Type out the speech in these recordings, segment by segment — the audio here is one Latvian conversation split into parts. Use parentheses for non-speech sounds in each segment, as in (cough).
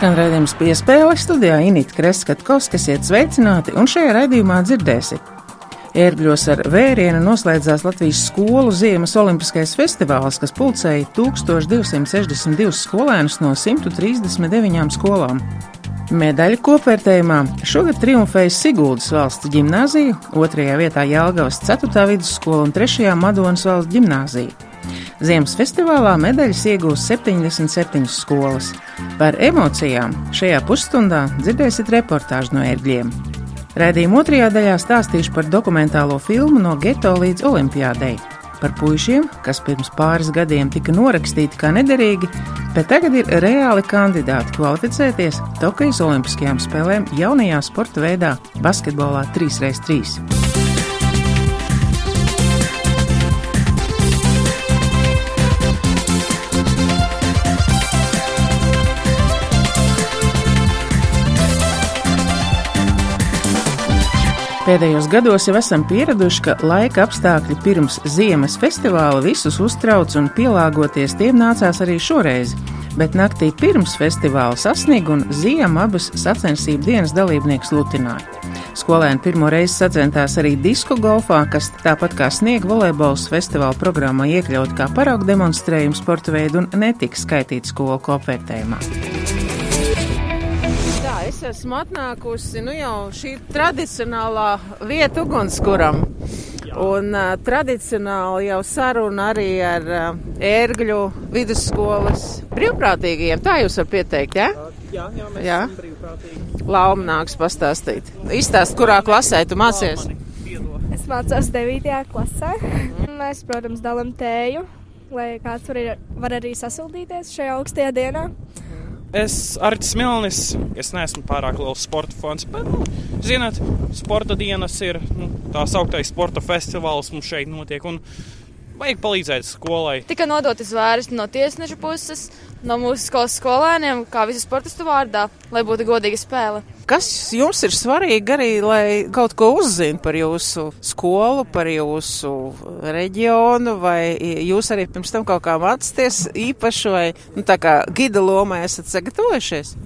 skan raidījums piespēle studijā Inīta Kreskatkovs, kas iet sveicināti, un šajā raidījumā dzirdēsiet. Ērgļos ar vērienu noslēdzās Latvijas skolu ziemas olimpiskais festivāls, kas pulcēja 1262 skolēnus no 139 skolām. Medaļu kopvērtējumā šogad triumfēja Siguldas valsts ģimnāzija, otrajā vietā Jālgavas 4. vidusskola un 3. Madonas valsts ģimnāzija. Ziemas festivālā medaļas iegūs 77 skolas. Par emocijām šajā pusstundā dzirdēsiet reportāžu no ērgļiem. Raidījuma otrajā daļā stāstīšu par dokumentālo filmu No geto līdz olimpiādei. Par puišiem, kas pirms pāris gadiem tika norakstīti kā nederīgi, bet tagad ir reāli kandidāti kvalificēties Tokijas Olimpiskajām spēlēm jaunajā sporta veidā - basketbolā 3x3. Pēdējos gados jau esam pieraduši, ka laika apstākļi pirms ziemas festivāla visus uztrauc un pielāgoties tiem nācās arī šoreiz. Bet naktī pirms festivāla sasniega un ziema abas sacensību dienas dalībnieks lutināja. Skolēni pirmo reizi sacentās arī disku golfā, kas tāpat kā sniega volejbols festivāla programmā iekļaut kā paraugu demonstrējumu sporta veidu un netika skaitīts skolu kopvērtējumā es esmu atnākusi nu jau šī tradicionālā vieta ugunskuram. Un uh, tradicionāli jau saruna arī ar uh, ērgļu vidusskolas brīvprātīgajiem. Tā jūs varat pieteikt, ja? Jā, jā, mēs jā? esam brīvprātīgi. Lauma nāks pastāstīt. Izstāst, kurā klasē tu mācies? Es mācos 9. klasē. Mēs, protams, dalam tēju, lai kāds var, var arī sasildīties šajā augstajā dienā. Es Artis Milnis, es neesmu pārāk liels sporta fans, bet, nu, zināt, sporta dienas ir nu, tā sauktais sporta festivāls mums šeit notiek. Un, Vajag palīdzēt skolai. Tika nodoti zvērsti no tiesneša puses, no mūsu skolas skolēniem, kā visu sportistu vārdā, lai būtu godīga spēle. Kas jums ir svarīgi arī, lai kaut ko uzzinātu par jūsu skolu, par jūsu reģionu, vai jūs arī pirms tam kaut kā mācāties īpaši, vai nu, tā kā gida lomā esat sagatavojušies?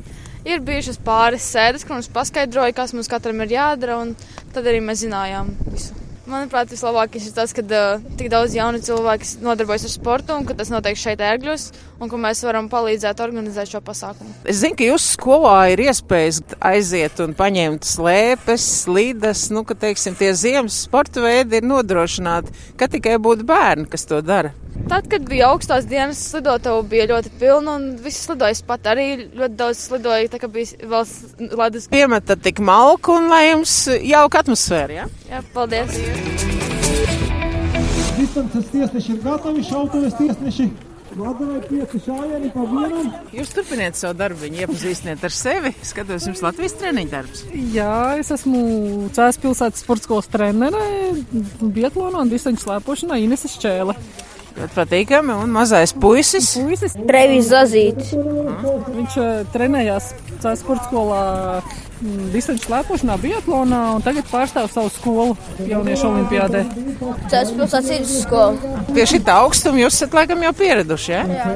Ir bijušas pāris sēdes, kur mums paskaidroja, kas mums katram ir jādara, un tad arī mēs zinājām visu. Manuprāt, vislabākais ir tas, ka uh, tik daudz jaunu cilvēku nodarbojas ar sportu un ka tas notiek šeit ērgļos un ka mēs varam palīdzēt organizēt šo pasākumu. Es zinu, ka jūsu skolā ir iespējas aiziet un paņemt slēpes, slīdas, nu, ka, teiksim, tie ziemas sporta veidi ir nodrošināti, ka tikai būtu bērni, kas to dara. Tad, kad bija augstās dienas, slidotāju bija ļoti pilna un visi slidoja. Pat arī ļoti daudz slidoju, tā kā bija vēl ledus. Piemetat tik malku un lai jums jauka atmosfēra? Ja? Jā, paldies. Distances tiesneši ir gatavi, šautuves tiesneši. Vienam. Jūs turpiniet savu darbu, iepazīstiniet ar sevi. Skatos, jums Latvijas treniņu darbs. Jā, es esmu Cēlās pilsētas sporta skolas trenere, Bietlānā un distanču slēpošanā Inese Šķēle. Ļoti patīkami. Un mazais puisis. Puisis Trevis Zazītis. Viņš uh, trenējās sporta skolā Mm, distanču slēpošanā, biatlonā un tagad pārstāv savu skolu jauniešu olimpiādē. Tas pilsētas vidusskola. Pie šī augstuma jūs esat laikam jau pieraduši, ja? Jā,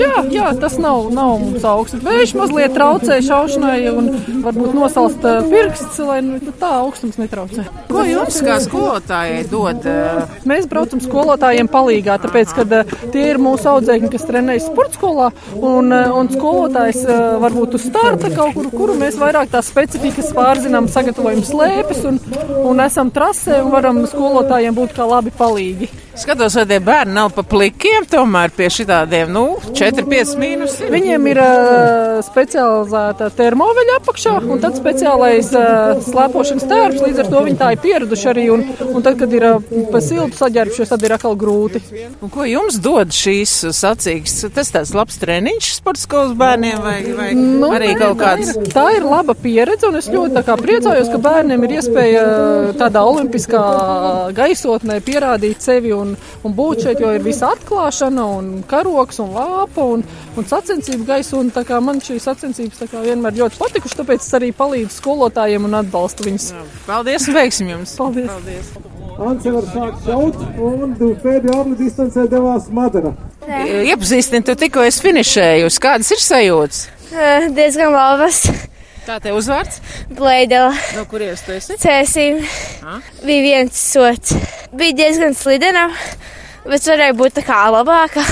jā, jā tas nav, nav mums augsts. Vējš mazliet traucē šaušanai un varbūt nosalst pirksts, lai nu, tā augstums netraucē. Ko jums kā skolotājai dod? Mēs braucam skolotājiem palīgā, tāpēc, ka tie ir mūsu audzēkņi, kas trenējas sporta skolā un, un skolotājs varbūt uz starta kaut kur, kuru mēs vairāk tās specifikas pārzinām, sagatavojam slēpes un, un esam trasē un varam skolotājiem būt kā labi palīgi. Skatos, vai tie bērni nav pa plikiem, tomēr pie šitādiem, nu, 4-5 mīnus. Viņiem ir uh, specializēta termoveļa apakšā un tad speciālais uh, slēpošanas tērps, līdz ar to viņi tā ir pieraduši arī, un, un tad, kad ir uh, pa siltu saģērbšies, tad ir atkal grūti. Un ko jums dod šīs sacīgas? Tas tāds labs treniņš sporta skolas bērniem vai, vai nu, arī kaut kāds? Tā ir, laba pieredze, un es ļoti priecājos, ka bērniem ir iespēja tādā olimpiskā gaisotnē pierādīt sevi. Un, un, būt šeit, jo ir visa atklāšana, un karoks, un lāpa, un, un sacensību gaisa. Un, man šīs sacensības vienmēr ļoti patikušas, tāpēc es arī palīdzu skolotājiem un atbalstu viņus. Jā. Paldies un veiksim jums! Paldies! Paldies. Ance var sākt šaut, un pēdējā apli distancē devās Madara. Iepazīstini, tu tikko esi finišējusi. Kādas ir sajūtas? Eh, Diezgan labas. Tā te uzvārds? Bleidela. No kurienes tu esi? Cēsim. Ah. Bija viens sots. Bija diezgan slidena, bet varēja būt tā kā labāka.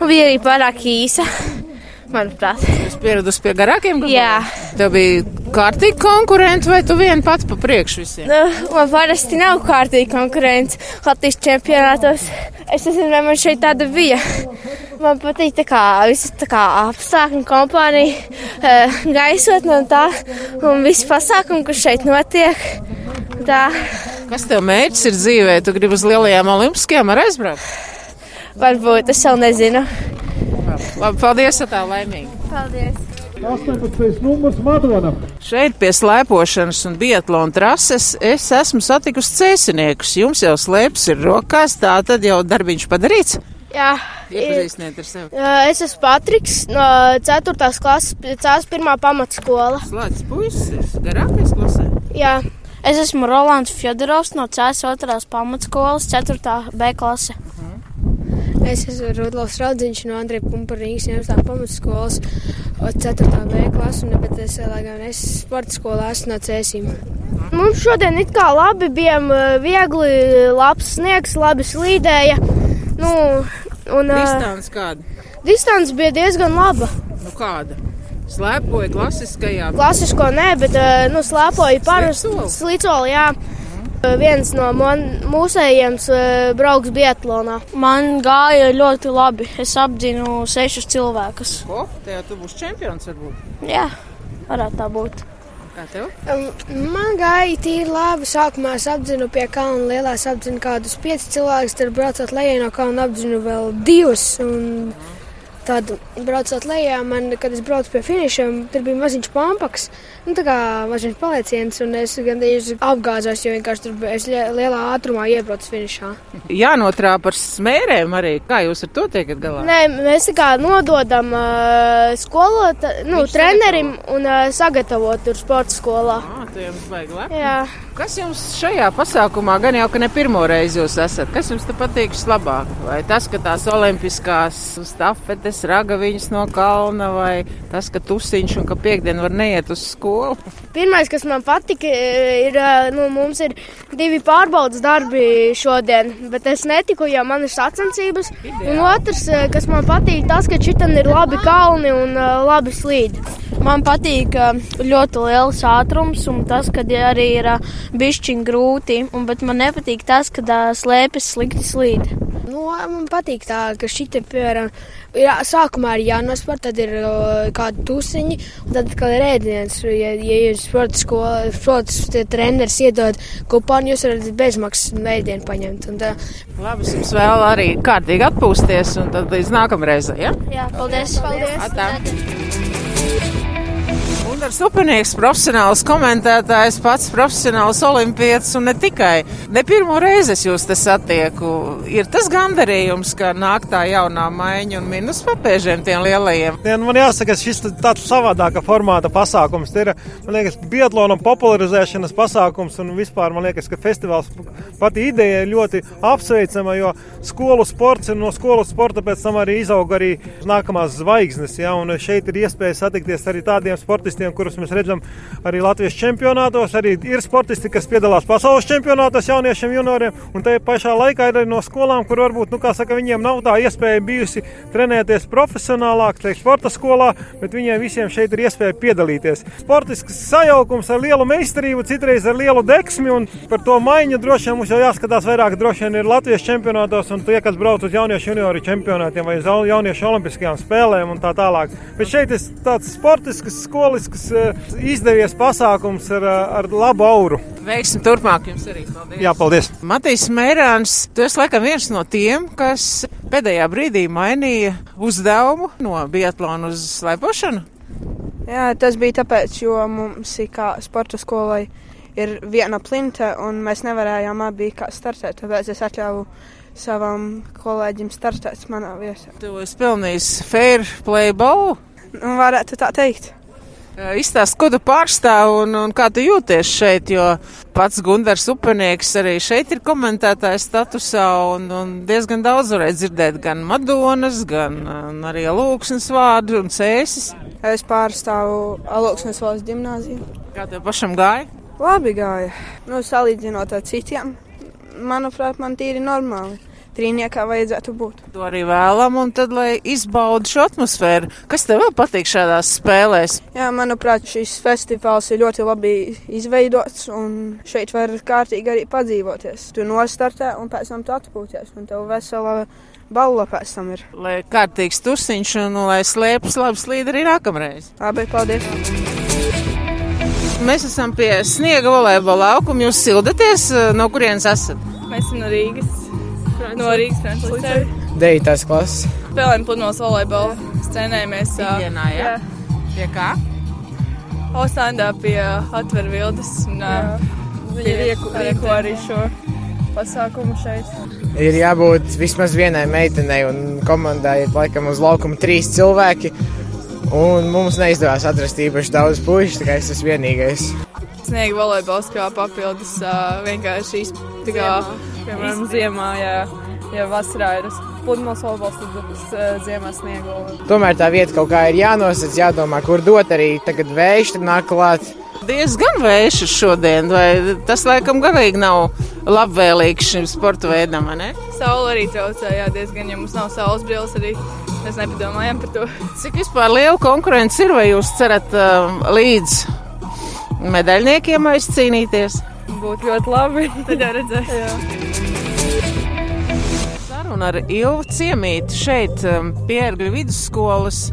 Un bija arī pārāk īsa, manuprāt. Es pieradu pie garākiem gabaliem. Jā. Tev bija kārtīgi konkurenti, vai tu vien pats pa priekšu visiem? Nu, man parasti nav kārtīgi konkurence Latvijas čempionātos. Es nezinu, vai man šeit tāda bija. Man patīk tā kā visas tā kā apstākļi, kompānija, eh, gaisotne un tā. Un visi pasākumi, kas šeit notiek. Tā Kas tev mērķis ir dzīvē? Tu gribi uz lielajām olimpiskajām ar aizbraukt? varbūt es vēl nezinu. Labi, paldies, tā laimīgi. Paldies! 18. numurs Madona. Šeit pie slēpošanas un biatlona trases es esmu satikusi cēsiniekus. Jums jau slēpes ir rokās, tā tad jau darbiņš padarīts. Jā, Iepazīstiniet ar sevi. es esmu Patriks no 4. klases, Cēlus 1. pamatskola. Slēdz puisis, garākais klasē. Jā, es esmu Rolands Fjodorovs no Cēlus 2. pamatskolas, 4. B klase. Es esmu Rudolfs Raudziņš no Andrija Pumparīgas 11. pamatskolas 4. B klases, un bet es, lai gan es sporta skolā esmu no Cēsīm. Mums šodien it kā labi eh, viegli, labs sniegs, labi slīdēja. Nu, un Distance kāda? distance bija diezgan laba. Nu kāda? Slēpoja klasiskajā. Klasisko nē, bet nu, slēpoja parastu Slicoli? jā. Viens no mūsējiem brauks Bietlānā. Man gāja ļoti labi. Es apdzinu sešus cilvēkus. Ko? Tajā tu būsi čempions varbūt. Jā, varētu tā būt. Kā tev? Man gāja tīri labi. Sākumā es apzinu pie kalna lielā, es apzinu kādus piecus cilvēkus, tad braucot lejā no kalna apzinu vēl divus. Un tad braucot lejā, man, kad es braucu pie finišiem, tur bija maziņš pampaks. Nu, tā kā maziņš palieciens, un es gandrīz apgāzos, jo vienkārši tur bija- lielā ātrumā iebraucu finišā. Jānotrāp ar smērēm arī. Kā jūs ar to tiekat galā? Nē, mēs tā kā nododam uh, skolotājam, nu, Viņš trenerim un uh, sagatavot tur sporta skolā. Tu jums. Jā. Kas jums šajā pasākumā, gan jau ka ne pirmo reizi jūs esat, kas jums te patīk vislabāk? Vai tas, ka tās olimpiskās stafetes ragaviņas no kalna, vai tas, ka tusiņš un ka piekdien var neiet uz skolu? Pirmais, kas man patika, ir, uh, nu, mums ir divi pārbaudas darbi šodien, bet es netiku, jo man ir sacensības. Un otrs, uh, kas man patīk, tas, ka šitam ir labi kalni un labi slīd. Man patīk ļoti liels ātrums un tas, ka arī ir bišķiņ grūti, un, bet man nepatīk tas, ka slēpes slikti slīd. Nu, man patīk tā, ka šī te, piemēram, ir, sākumā ir jānospēr, tad ir kādi tusiņi, un tad atkal ir ēdiens. Ja, ja ir sporta skola, sports tie treneris iedod kuponu, jūs varat bezmaksas ēdienu paņemt. Un, tā, Labi, jums vēl arī kārtīgi atpūsties, un tad līdz nākamreizai. Ja? Jā, paldies! paldies. Atā. Gunārs Upenieks, profesionāls komentētājs, pats profesionāls olimpietis un ne tikai. Ne pirmo reizi es jūs te satieku. Ir tas gandarījums, ka nāk tā jaunā maiņa un minus papēžiem tiem lielajiem. Ja, nu, man jāsaka, šis tāds savādāka formāta pasākums. Ir, man liekas, biatlona popularizēšanas pasākums un vispār man liekas, ka festivāls pati ideja ir ļoti apsveicama, jo skolu sports ir no skolu sporta pēc tam arī izaug arī nākamās zvaigznes. Ja, un šeit ir iespēja satikties arī tādiem sportistiem, kurus mēs redzam arī Latvijas čempionātos. Arī ir sportisti, kas piedalās pasaules čempionātos jauniešiem, junioriem, un tajā pašā laikā ir arī no skolām, kur varbūt, nu, saka, viņiem nav tā iespēja bijusi trenēties profesionālāk, teikt, sporta skolā, bet viņiem visiem šeit ir iespēja piedalīties. Sportisks sajaukums ar lielu meistarību, citreiz ar lielu deksmi, un par to maiņu droši vien mums jau jāskatās vairāk. Droši vien ir Latvijas čempionātos, un tie, kas brauc uz jauniešu junioru čempionātiem vai jauniešu olimpiskajām spēlēm un tā tālāk. Bet šeit ir tāds sportisks, skolisks, eh, izdevies pasākums ar, eh, ar labu auru. Veiksim turpmāk jums arī. Paldies. Jā, paldies! Matīs Mērāns, tu esi laikam viens no tiem, kas pēdējā brīdī mainīja uzdevumu no biatlona uz slēpošanu. Jā, tas bija tāpēc, jo mums ir kā sporta skolai ir viena plimta, un mēs nevarējām abi kā startēt. Tāpēc es atļāvu savam kolēģim startēt manā viesā. Tu esi pelnījis fair play balvu. Nu, varētu tā teikt. Izstāst, ko tu pārstāv un, un kā tu jūties šeit, jo pats Gundars Upenieks arī šeit ir komentētājs statusā un, un diezgan daudz varēja dzirdēt gan Madonas, gan arī Lūksnes vārdu un cēsis. Es pārstāvu Alūksnes valsts ģimnāziju. Kā tev pašam gāja? Labi gāja. Nu, salīdzinot ar citiem, manuprāt, man tīri normāli trīniekā vajadzētu būt. To arī vēlam, un tad, lai izbaudu šo atmosfēru. Kas tev vēl patīk šādās spēlēs? Jā, manuprāt, šis festivāls ir ļoti labi izveidots, un šeit var kārtīgi arī padzīvoties. Tu nostartē, un pēc tam tu atpūties, un tev vesela balva pēc tam ir. Lai kārtīgs tusiņš, un lai slēpjas labi slīd arī nākamreiz. Labi, paldies! Mēs esam pie sniega volejbola laukuma. Jūs sildaties, no kurienes esat? Mēs esam no Rīgas no Rīgas Frančijas. 9. klases. Spēlējam pludmales volejbolu. Trenējamies. Dienā, jā. jā. Pie kā? Ostandā pie atver vildes. Un, Viņi rieku, rieku arī šo pasākumu šeit. Ir jābūt vismaz vienai meitenei, un komandā ir laikam uz laukuma trīs cilvēki. Un mums neizdevās atrast īpaši daudz puikas, tā kā es esmu vienīgais. Sniega volejbols kā papildus uh, vienkārši izpētā piemēram, ziemā, ja, ja vasarā ir pludmales volejbols, tad uz uh, ziemā sniegu. Tomēr tā vieta kaut kā ir jānosacīt, jādomā, kur dot arī tagad vējš nāk klāt. Diezgan vējš šodien, vai tas laikam galīgi nav labvēlīgs šim sporta veidam, ne? Saula arī traucē, jā, diezgan, ja mums nav saules brilles arī. Mēs nepadomājam par to. Cik vispār liela konkurence ir, vai jūs cerat uh, līdz medaļniekiem aizcīnīties? Būtu ļoti labi. (laughs) Tad jau redzēsim saruna ar Ilvu Ciemīti šeit um, pie Ergļu vidusskolas.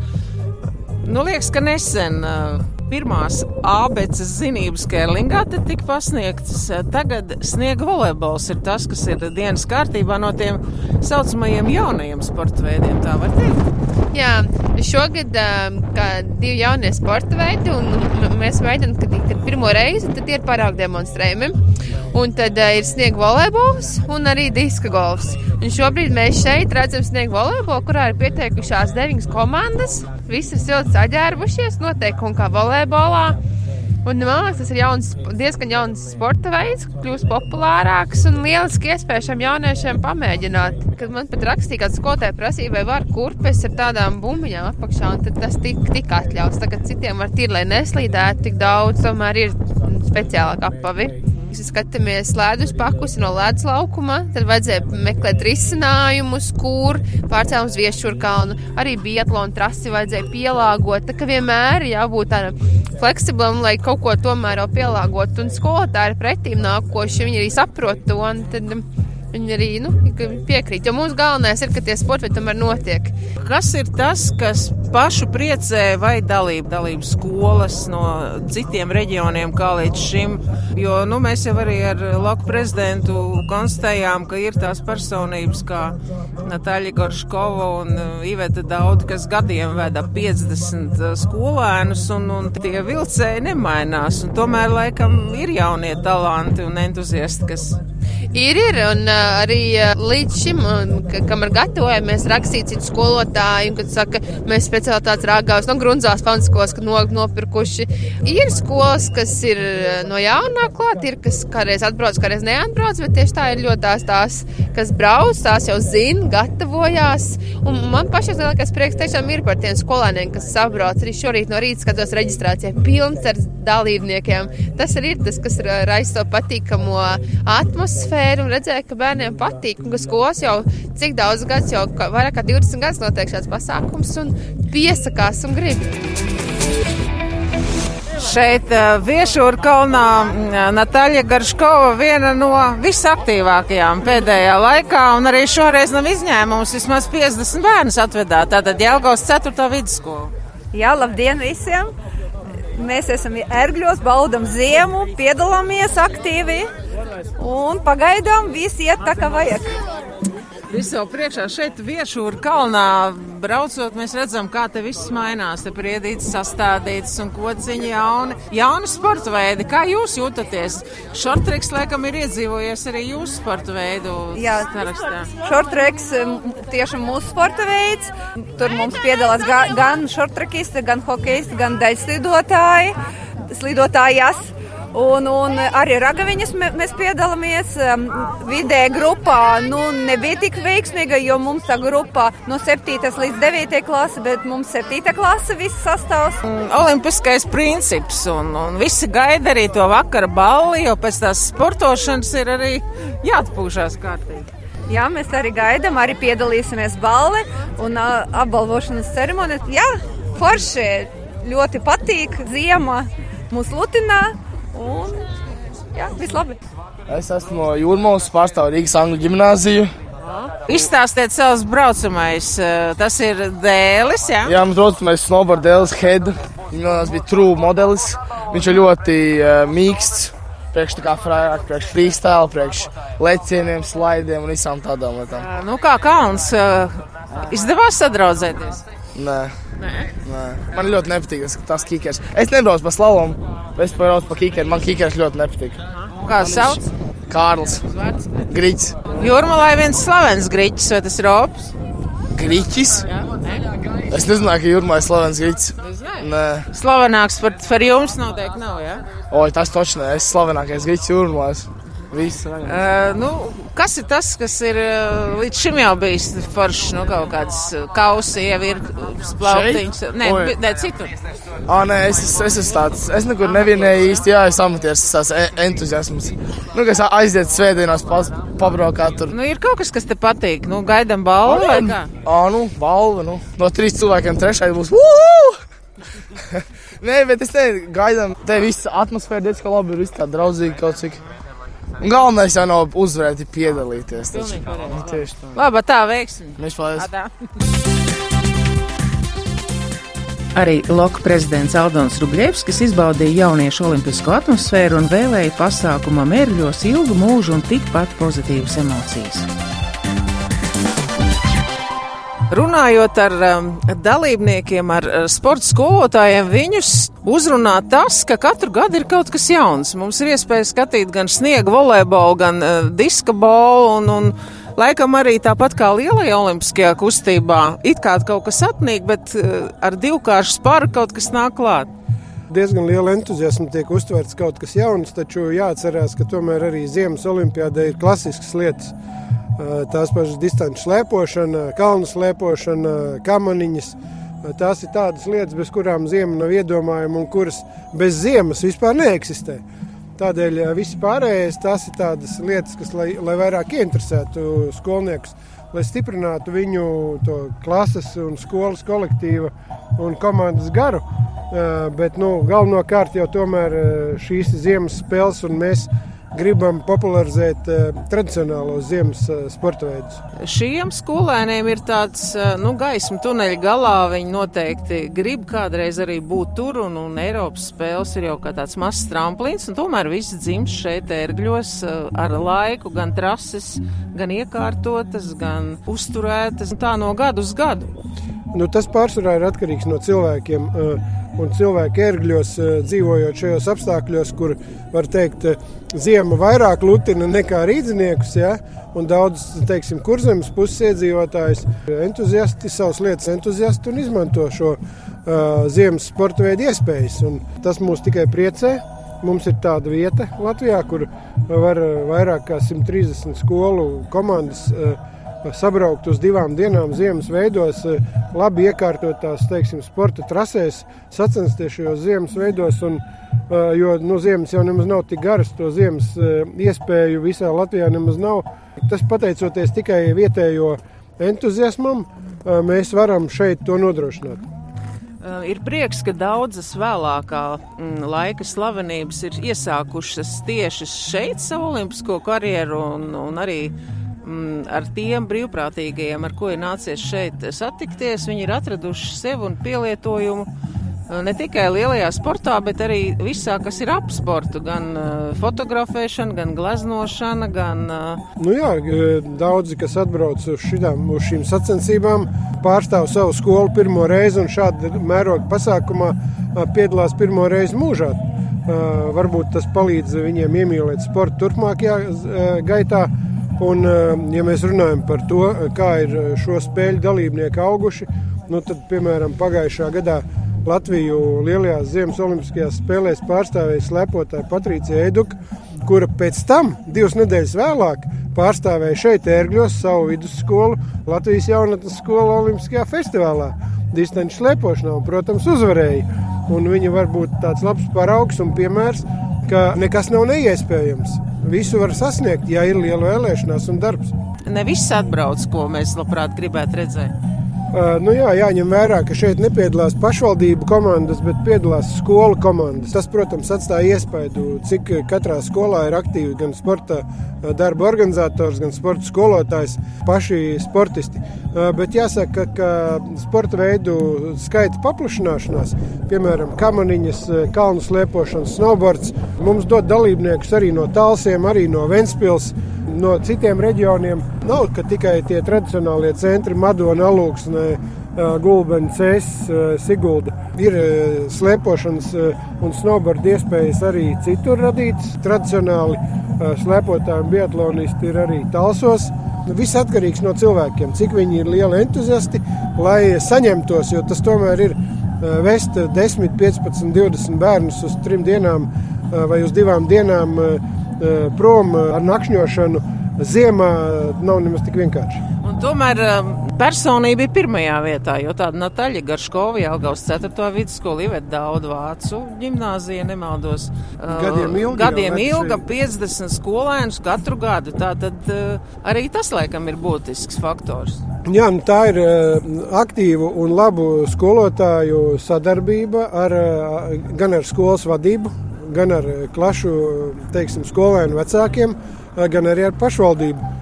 Nu, liekas, ka nesen uh, pirmās abeces zinības Kērlingā tika pasniegtas. Tagad sniega volejbols ir tas, kas ir dienas kārtībā no tiem saucamajiem jaunajiem sporta veidiem, tā var teikt. Jā, šogad divi jaunie sporta veidi, un mēs veidojam, kad, kad pirmo reizi tad ir parāk demonstrējumi. Un tad uh, ir sniega volejbols un arī diska golfs. Un šobrīd mēs šeit redzam sniega volejbolu, kurā ir pieteikušās deviņas komandas. Visi ir silti saģērbušies, noteikumi kā volejbolā. Un, man liekas, tas ir jauns, diezgan jauns sporta veids, kļūst populārāks un lieliski iespēja šiem jauniešiem pamēģināt. Kad man pat rakstīja, ka skolotāja prasīja, vai var kurpes ar tādām bumbiņām apakšā, un tas tika tik atļauts. Tagad citiem var tīri, lai neslīdētu tik daudz, tomēr ir speciālāk apavi skatāmies ledus pakus no ledus laukuma, tad vajadzēja meklēt risinājumus, kur pārcēlām uz viešurkalnu. Arī biatlonu trasi vajadzēja pielāgot. Tā kā vienmēr jābūt tādam fleksiblam, lai kaut ko tomēr jau pielāgot. Un skolotāji pretīm nākoši, viņi arī saprot to. Tad, Viņi arī nu, piekrīt. Jo mums galvenais ir, ka tie sporti tomēr notiek. Kas ir tas, kas pašu priecē vai dalību, dalību skolas no citiem reģioniem kā līdz šim? Jo nu, mēs jau arī ar Laku prezidentu konstatējām, ka ir tās personības kā Natāļa Gorškova un uh, Iveta Daud, kas gadiem veda 50 uh, skolēnus, un, un tie vilcēji nemainās. Un tomēr laikam ir jaunie talanti un entuziasti, kas Ir, ir, un uh, arī uh, līdz šim, ka, kamēr gatavojamies rakstīt citu skolotāju, kad saka, mēs speciālitātes rāgās no grunzās fanskos, ka no, nopirkuši. Ir skolas, kas ir no jaunā klāt, ir, kas kādreiz atbrauc, kādreiz neatbrauc, bet tieši tā ir ļoti tās, tās kas brauc, tās jau zina, gatavojās. Un man pašais lielākais prieks tiešām ir par tiem skolēniem, kas sabrauc. Arī šorīt no rīta skatos reģistrācijā pilns ar dalībniekiem. Tas arī ir tas, kas raisa to patīkamo atmosfēru un redzēja, ka bērniem patīk. Un ka skolas jau cik daudz gadus, jau vairāk kā 20 gadus notiek šāds pasākums un piesakās un grib. Šeit Viešūra kalnā Natāļa Garškova viena no visaktīvākajām pēdējā laikā, un arī šoreiz nav izņēmums. Vismaz 50 bērnus atvedāt. Tātad Jelgavas 4. vidusskola. Jā, labdien visiem! Mēs esam ērgļos, baudam ziemu, piedalāmies aktīvi un pagaidām viss iet tā, kā vajag. Visu priekšā šeit viešūra kalnā braucot, mēs redzam, kā te viss mainās. Te priedīts sastādīts un kociņi jauni. Jauni sporta veidi. Kā jūs jūtaties? Šortreks, laikam, ir iedzīvojies arī jūsu sporta veidu Jā, sarakstā. Šortreks tieši mūsu sporta veids. Tur mums piedalās ga, gan šortrekisti, gan hokejisti, gan daļslidotāji, slidotājas. Un, un arī ragaviņas mēs piedalāmies um, vidē grupā. Nu, nebija tik veiksmīga, jo mums tā grupa no 7. līdz 9. klase, bet mums 7. klase viss sastāvs. Olimpiskais princips, un, un visi gaida arī to vakara balli, jo pēc tās sportošanas ir arī jāatpūšās kārtīgi. Jā, mēs arī gaidām, arī piedalīsimies balli un apbalvošanas ceremonijā. Jā, forši ļoti patīk, ziema mūs lutinā. Un, jā, viss labi. Es esmu no Jūrmālas, pārstāvu Rīgas Angļu ģimnāziju. Izstāstiet savus braucamais. Tas ir dēlis. Jā, jā mums braucamais snowboard dēlis Head. Viņam bija true modelis. Viņš ir ļoti uh, mīksts. Priekš tā kā frāk, priekš freestyle, priekš lecieniem, slaidiem un visām tādām lietām. Nu kā kauns, izdevās sadraudzēties? Nē. Nē. Nē. Man ļoti nepatīk tas kīkers. Es nebraucu pa slalomu, es braucu pa kīkeru. Man kīkers ļoti nepatīk. Kā sauc? Kārlis. Griķis. Jūrmalā ir viens slavens griķis, vai tas ir Rops? Griķis? Jā. Es nezināju, ka jūrmā ir slavens griķis. Nē. Slavenāks par, par jums noteikti nav, jā? Oi, tas taču nē, es slavenākais griķis jūrmās. Viss, uh, nu, kas ir tas, kas ir uh, līdz šim jau bijis foršs? Nu, kaut kāds kausi, jau ir splautiņš. Nē, nē, citur. Ā, nē, es, es, es esmu tāds, es nekur nevienēju īsti, jā, es amaties, tas entuziasms. Nu, kas aiziet svētdienās pabraukāt tur. Nu, ir kaut kas, kas te patīk. Nu, gaidam balvu vai kā? Ā, nu, balva, nu. No trīs cilvēkiem trešais būs. Uhu! (laughs) Nē, bet es te gaidām, te viss atmosfēra diezgan labi, ir viss tā draudzīgi kaut cik. Galvenais jau nav uzvarēt, ir piedalīties. Taču. Nu, tieši tā. Labi, tā veiksim. Mēs paldies. Arī Loka prezidents Aldons Rubļevskis izbaudīja jauniešu olimpisko atmosfēru un vēlēja pasākumam ērgļos ilgu mūžu un tikpat pozitīvas emocijas. Runājot ar um, dalībniekiem, ar uh, sporta skolotājiem, viņus uzrunā tas, ka katru gadu ir kaut kas jauns. Mums ir iespēja skatīt gan sniega volejbolu, gan uh, diska bolu un, un laikam arī tāpat kā lielajā olimpiskajā kustībā. It kā kaut kas atnīk, bet uh, ar divkāršu spāru kaut kas nāk klāt. Diezgan liela entuziasma tiek uztverts kaut kas jauns, taču jāatcerās, ka tomēr arī Ziemas olimpiādē ir klasiskas lietas tās pašas distanču slēpošana, kalnu slēpošana, kamaniņas. Tās ir tādas lietas, bez kurām ziema nav iedomājama un kuras bez ziemas vispār neeksistē. Tādēļ viss pārējais tās ir tādas lietas, kas lai, lai vairāk ieinteresētu skolniekus, lai stiprinātu viņu klases un skolas kolektīva un komandas garu. Bet nu, galvenokārt jau tomēr šīs ziemas spēles un mēs gribam popularizēt uh, tradicionālos ziemas uh, sporta veidus. Šiem skolēniem ir tāds uh, nu, gaisma tuneļa galā. Viņi noteikti grib kādreiz arī būt tur, un, un Eiropas spēles ir jau kā tāds mazs tramplīns. Tomēr viss dzimst šeit, ērgļos, ar laiku, gan trases, gan iekārtotas, gan uzturētas, tā no gadu uz gadu. Nu, tas pārsvarā ir atkarīgs no cilvēkiem. Uh, un cilvēki ērgļos dzīvojot šajos apstākļos, kur var teikt, ziema vairāk lutina nekā rīzniekus. Ja? Un daudz, teiksim, kurzemes puses iedzīvotājs, entuziasti, savas lietas entuziasti un izmanto šo uh, ziemas sporta veidu iespējas. Un tas mūs tikai priecē. Mums ir tāda vieta Latvijā, kur var vairāk kā 130 skolu komandas uh, sabraukt uz divām dienām ziemas veidos, eh, labi iekārtotās teiksim, sporta trasēs, sacensties šajos ziemas veidos. Un, eh, jo nu, ziemas jau nemaz nav tik garas, to ziemas eh, iespēju visā Latvijā nemaz nav. Tas pateicoties tikai vietējo entuziasmam, mēs varam šeit to nodrošināt. Ir prieks, ka daudzas vēlākā mm, laika slavenības ir iesākušas tieši šeit savu olimpisko karjeru un, un arī Mm, ar tiem brīvprātīgajiem, ar ko ir nācies šeit satikties, viņi ir atraduši sevi un pielietojumu Ne tikai lielajā sportā, bet arī visā, kas ir ap sportu. Gan uh, fotografēšana, gan gleznošana, gan. Uh... Nu jā, daudzi, kas atbrauc uz, šitām, uz šīm sacensībām, pārstāv savu skolu pirmo reizi un šāda mēroga pasākumā piedalās pirmo reizi mūžā. Varbūt tas palīdz viņiem iemīlēt sportu turpmākajā gaitā. Un, uh, ja mēs runājam par to, kā ir šo spēļu dalībnieki auguši, nu tad, piemēram, pagājušā gadā Latviju lielajās Ziemas Olimpiskajās spēlēs pārstāvēja slepotāja Patricija Eduka, kura pēc tam, divas nedēļas vēlāk, pārstāvēja šeit ērgļos savu vidusskolu Latvijas jaunatnes skolu Olimpiskajā festivālā. Distanču slēpošanā, un, protams, uzvarēja. Un viņa var būt tāds labs paraugs un piemērs, ka nekas nav neiespējams. Visu var sasniegt, ja ir liela vēlēšanās un darbs. Ne viss atbrauc, ko mēs labprāt gribētu redzēt. Nu jā, jāņem vērā, ka šeit nepiedalās pašvaldību komandas, bet piedalās skolu komandas. Tas, protams, atstāja iespaidu, cik katrā skolā ir aktīvi gan sporta darba organizators, gan sporta skolotājs, paši sportisti. Bet jāsaka, ka sporta veidu skaita paplašināšanās, piemēram, kamaniņas, kalnu slēpošanas, snowboards, mums dod dalībniekus arī no Talsiem, arī no Ventspils no citiem reģioniem. Nav tikai tie tradicionālie centri, Madona, Alūksne, Gulbens, Sigulda. Ir slēpošanas un snowboard iespējas arī citur radītas. Tradicionāli slēpotāji un biatlonisti ir arī talsos. Viss atkarīgs no cilvēkiem, cik viņi ir lieli entuziasti, lai saņemtos, jo tas tomēr ir vest 10, 15, 20 bērnus uz trim dienām vai uz divām dienām prom eh, ar nakšņošanu ziemā nav nemaz tik vienkārši. Un tomēr eh, personība ir pirmajā vietā, jo tāda Natāļa Garškova, Jelgavas 4. vidusskola, Iveta Dauda Vācu ģimnāzija, nemaldos. Gadiem ilgi. Gadiem ilga, 50 skolēnus katru gadu. Tā tad arī tas, laikam, ir būtisks faktors. Jā, nu tā ir aktīva un labu skolotāju sadarbība ar, gan ar skolas vadību, gan ar eh, klašu teiksim, skolēnu vecākiem, eh, gan arī ar pašvaldību.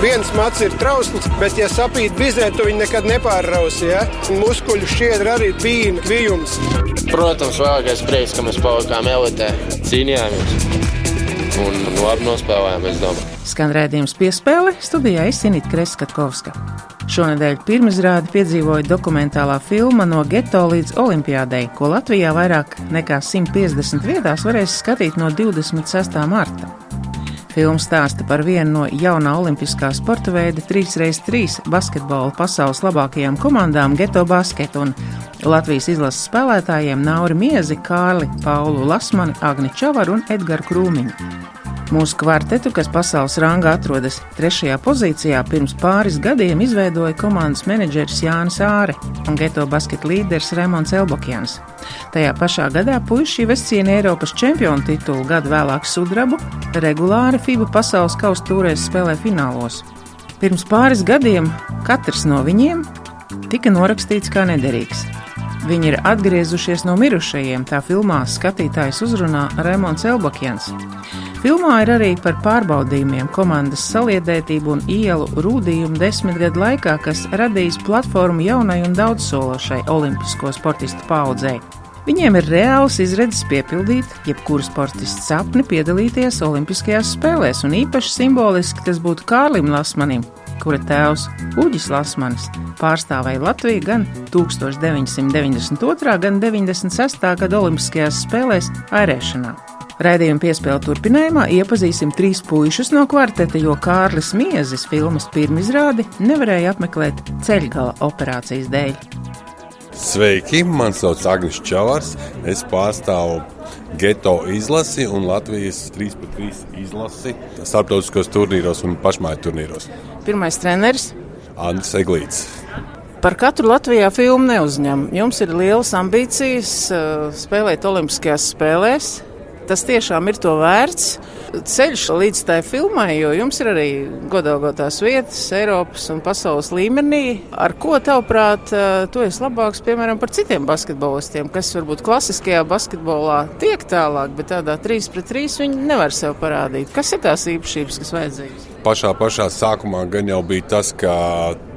Viens mats ir trausls, bet, ja sapīt bizē, tu viņu nekad nepārrausi. Ja? Muskuļu šķiedra arī bija kvijums. Protams, vēlākais prieks, ka mēs palikām elitē, cīnījāmies un labi nospēlējām, es domāju. Skan rēdījums piespēle studijā Isinita Kreskatkovska. Šonadēļ pirmizrādi piedzīvoja dokumentālā filma No geto līdz olimpiādei, ko Latvijā vairāk nekā 150 vietās varēs skatīt no 26. marta. Filma stāsta par vienu no jaunā olimpiskā sporta veida 3x3 basketbola pasaules labākajām komandām Geto Basket un Latvijas izlases spēlētājiem Nauri Miezi, Kārli, Paulu Lasmani, Agni Čavaru un Edgaru Krūmiņu. Mūsu kvartetu, kas pasaules rangā atrodas trešajā pozīcijā, pirms pāris gadiem izveidoja komandas menedžeris Jānis Āre un geto basketa līderis Remons Elbokjans. Tajā pašā gadā puiši izcīnīja Eiropas čempionu titulu, gadu vēlāk sudrabu, regulāri FIBA pasaules kausa tūrēs spēlē finālos. Pirms pāris gadiem katrs no viņiem tika norakstīts kā nederīgs. Viņi ir atgriezušies no mirušajiem, tā filmā skatītājs uzrunā Remons Elbakjans. Filmā ir arī par pārbaudījumiem, komandas saliedētību un ielu rūdījumu desmitgadu laikā, kas radīs platformu jaunai un daudzsološai olimpisko sportistu paudzei. Viņiem ir reāls izredzes piepildīt jebkuru sportistu sapni piedalīties Olimpiskajās spēlēs, un īpaši simboliski tas būtu Kārlim Lasmanim, kura tēvs Uģis Lasmanis pārstāvēja Latviju gan 1992. gan 96. gada Olimpiskajās spēlēs airēšanā. Raidījuma piespēle turpinājumā iepazīsim trīs puišus no kvarteta, jo Kārlis Miezis filmas pirmizrādi nevarēja apmeklēt ceļgala operācijas dēļ. Sveiki, man sauc Agnis Čavars. Es pārstāvu geto izlasi un Latvijas 3x3 izlasi starptautiskos turnīros un pašmāju turnīros. Pirmais treneris Andris Eglīts. Par katru Latvijā filmu neuzņem. Jums ir lielas ambīcijas uh, spēlēt Olimpiskajās spēlēs tas tiešām ir to vērts. Ceļš līdz tai filmai, jo jums ir arī godāgotās vietas Eiropas un pasaules līmenī. Ar ko tavuprāt, eh, tu esi labāks, piemēram, par citiem basketbolistiem, kas varbūt klasiskajā basketbolā tiek tālāk, bet tādā 3 pret 3 viņi nevar sev parādīt. Kas ir tās īpašības, kas vajadzīgas? Pašā, pašā sākumā gan jau bija tas, ka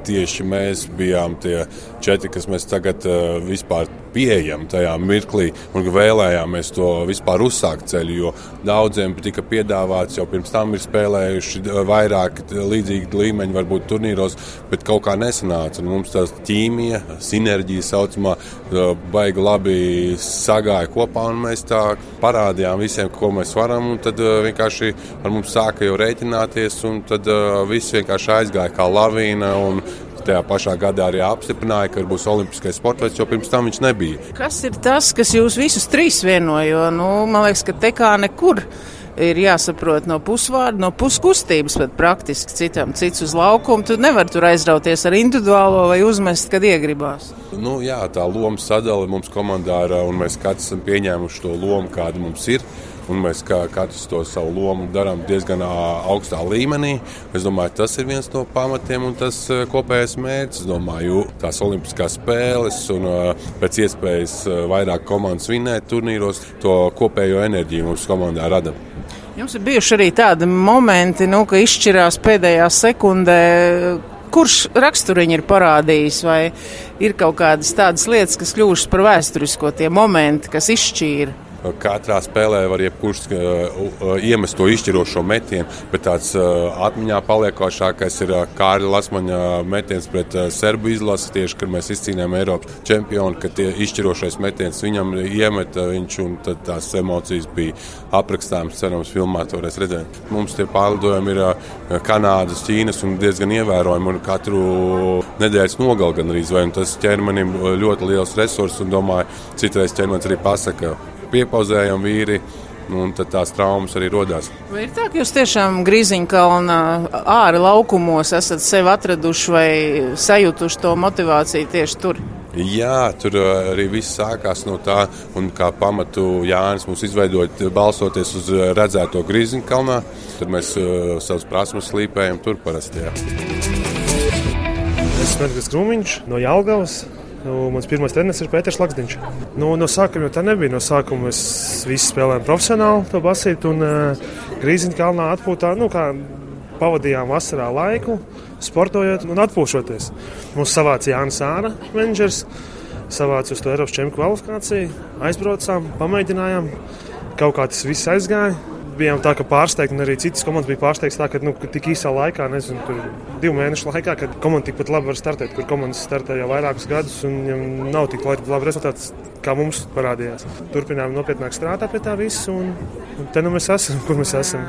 tieši mēs bijām tie četri, kas mēs tagad uh, vispār pieejami tajā mirklī un vēlējāmies to vispār uzsākt ceļu, jo daudziem tika piedāvāts jau pirms tam ir spēlējuši vairāk līdzīgi līmeņi, varbūt turnīros, bet kaut kā nesanāca. Un mums tā ķīmija, sinerģija saucamā, baigi labi sagāja kopā un mēs tā parādījām visiem, ko mēs varam, un tad vienkārši ar mums sāka jau rēķināties, un tad viss vienkārši aizgāja kā lavīna. Un, tajā pašā gadā arī apstiprināja, ka būs olimpiskais sports, jo pirms tam viņš nebija. Kas ir tas, kas jūs visus trīs vienoja? Nu, man liekas, ka te kā nekur ir jāsaprot no pusvārda, no puskustības, pat praktiski citam, cits uz laukumu. Tu nevari tur aizrauties ar individuālo vai uzmest, kad iegribās. Nu, jā, tā loma sadala mums komandā ir, un mēs katrs esam pieņēmuši to lomu, kāda mums ir. Un mēs katrs to savu lomu darām diezgan augstā līmenī. Es domāju, tas ir viens no pamatiem un tas kopējais mērķis. Domāju, tās olimpiskās spēles un pēc iespējas vairāk komandas vinēt turnīros, to kopējo enerģiju mums komandā rada. Jums ir bijuši arī tādi momenti, nu, ka izšķirās pēdējā sekundē, kurš raksturiņš ir parādījis, vai ir kaut kādas tādas lietas, kas kļuvušas par vēsturisko, tie momenti, kas izšķīra. Katrā spēlē var jebkurš uh, iemest to izšķirošo metienu, bet tāds uh, atmiņā paliekošākais ir uh, Kārļa Lasmaņa metiens pret Serbu izlasi, tieši, kad mēs izcīnījām Eiropas čempionu, ka tie izšķirošais metiens viņam iemeta viņš un tās emocijas bija aprakstāmas, cerams, filmā to varēs redzēt. Mums tie pārlidojumi ir Kanādas, Ķīnas un diezgan ievērojami un katru nedēļas nogali gan arī, vai tas ķermenim ļoti liels resurs un domāju, citreiz ķermenis arī pasaka, piepauzējam vīri. Un tad tās traumas arī radās. Vai ir tā, ka jūs tiešām Grīziņkalnā ārā laukumos esat sevi atraduši vai sajutuši to motivāciju tieši tur? Jā, tur arī viss sākās no tā, un kā pamatu Jānis mums izveidoja, balstoties uz redzēto Grīziņkalnā. Tad mēs uh, savus prasmes slīpējam tur parasti. Jā. Es esmu Edgars Krūmiņš no Jālgavas. Nu, mans pirmais treneris ir Pēters Lakstiņš. Nu, no sākuma jau tā nebija. No sākuma mēs visi spēlējām profesionāli to basītu un uh, Grīziņa kalnā atpūtā. Nu, pavadījām vasarā laiku, sportojot un atpūšoties. Mums savāca Jānis Āra, menedžers, savāca uz to Eiropas čempionu kvalifikāciju, aizbraucām, pamēģinājām. Kaut kā tas viss aizgāja bijām tā, pārsteigti, un arī citas komandas bija pārsteigts, tā, ka nu, tik īsā laikā, nezinu, tur divu mēnešu laikā, kad komanda tikpat labi var startēt, kur komandas startē jau vairākus gadus, un viņam nav tik labi rezultāts, kā mums parādījās. Turpinām nopietnāk strādāt pie tā visu, un, un te nu mēs esam, kur mēs esam.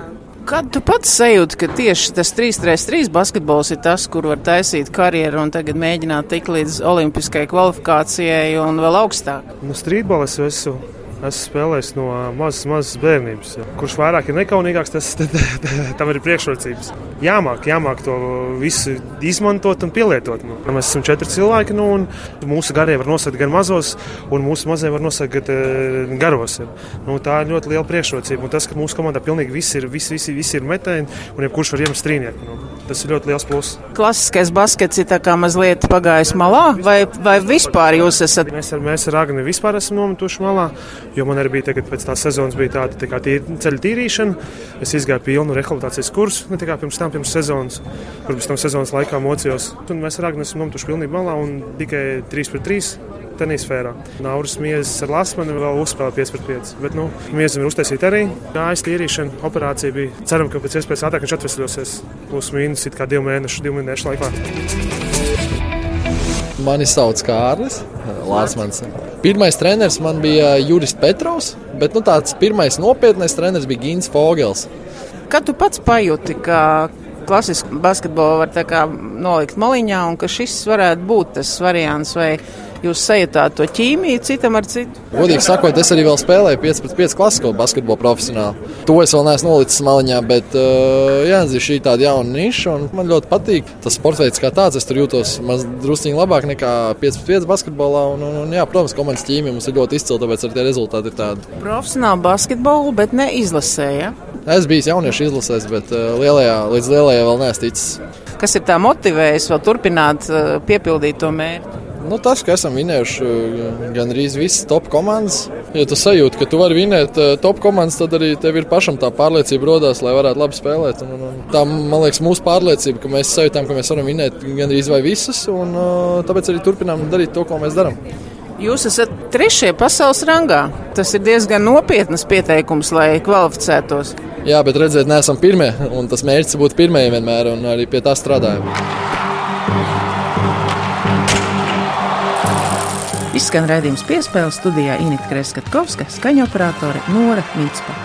Kad tu pats sajūti, ka tieši tas 3-3 basketbols ir tas, kur var taisīt karjeru un tagad mēģināt tikt līdz olimpiskajai kvalifikācijai un vēl augstāk? Nu, strīdbols es esmu esmu spēlējis no mazas, mazas bērnības. Kurš vairāk ir nekaunīgāks, tas (laughs) tam ir priekšrocības. Jāmāk, jāmāk to visu izmantot un pielietot. Nu, mēs esam četri cilvēki, nu, un mūsu garie var nosakt gan mazos, un mūsu mazie var nosakt gan uh, garos. Nu, tā ir ļoti liela priekšrocība. Un tas, ka mūsu komandā pilnīgi visi ir, visi, visi, visi ir metēji, un jebkurš var iemest strīnieku. Nu, tas ir ļoti liels pluss. Klasiskais baskets ir mazliet pagājis malā, vai, vai vispār jūs esat? Mēs ar, mēs ar Agni vispār esam nometuši malā. Jo man arī bija tagad, pēc tās sezonas, bija tāda tā kā tīr, ceļa tīrīšana. Es izgāju pilnu rehabilitācijas kursu, ne tikai pirms tam, pirms sezonas, kur pēc tam sezonas laikā mocījos. Un mēs ar Agni esam nometuši pilnībā malā un tikai 3 pret 3 tenisa sfērā. Nauris miezas ar lasmani vēl uzspēlē 5 pret 5. Bet, nu, miezam ir uztaisīta arī. Kājas tīrīšana, operācija bija. Ceram, ka pēc iespējas ātrāk viņš atvesļosies. Plus mīnus it kā divu mēnešu, divu mēnešu laikā. Mani sauc Kārlis Lāsmans. Pirmais treneris man bija Juris Petrovs, bet nu, tāds pirmais nopietnais treneris bija Gins Fogels. Kad tu pats pajuti, ka klasisku basketbolu var nolikt maliņā un ka šis varētu būt tas variants, vai jūs sajūtāt to ķīmiju citam ar citu? Godīgi sakot, es arī vēl spēlēju 5 pret 5 klasisko basketbolu profesionāli. To es vēl neesmu nolicis maliņā, bet uh, jā, šī ir tāda jauna niša un man ļoti patīk. Tas sports veids kā tāds, es tur jūtos drusciņi labāk nekā 5 pret 5 basketbolā. Un, un, un, jā, protams, komandas ķīmija mums ir ļoti izcila, tāpēc arī tie rezultāti ir tādi. Profesionāli basketbolu, bet ne izlasēja. Es biju jauniešu izlasēs, bet uh, lielajā, līdz lielajai vēl neesmu ticis. Kas ir tā motivējis vēl turpināt uh, piepildīt to mērķi? Nu, tas, ka esam vinējuši gandrīz visas top komandas. Ja tu sajūti, ka tu vari vinēt top komandas, tad arī tev ir pašam tā pārliecība rodās, lai varētu labi spēlēt. Un, un, tā, man liekas, mūsu pārliecība, ka mēs sajūtām, ka mēs varam vinēt gandrīz vai visas, un tāpēc arī turpinām darīt to, ko mēs darām. Jūs esat trešie pasaules rangā. Tas ir diezgan nopietnas pieteikums, lai kvalificētos. Jā, bet redziet, neesam pirmie. Tas mērķis būtu pirmie vienmēr, un arī pie tā strādājam. Izskan redzējums piespēles studijā Inita Kreskavska, skaņoperatore Nora Mītspa.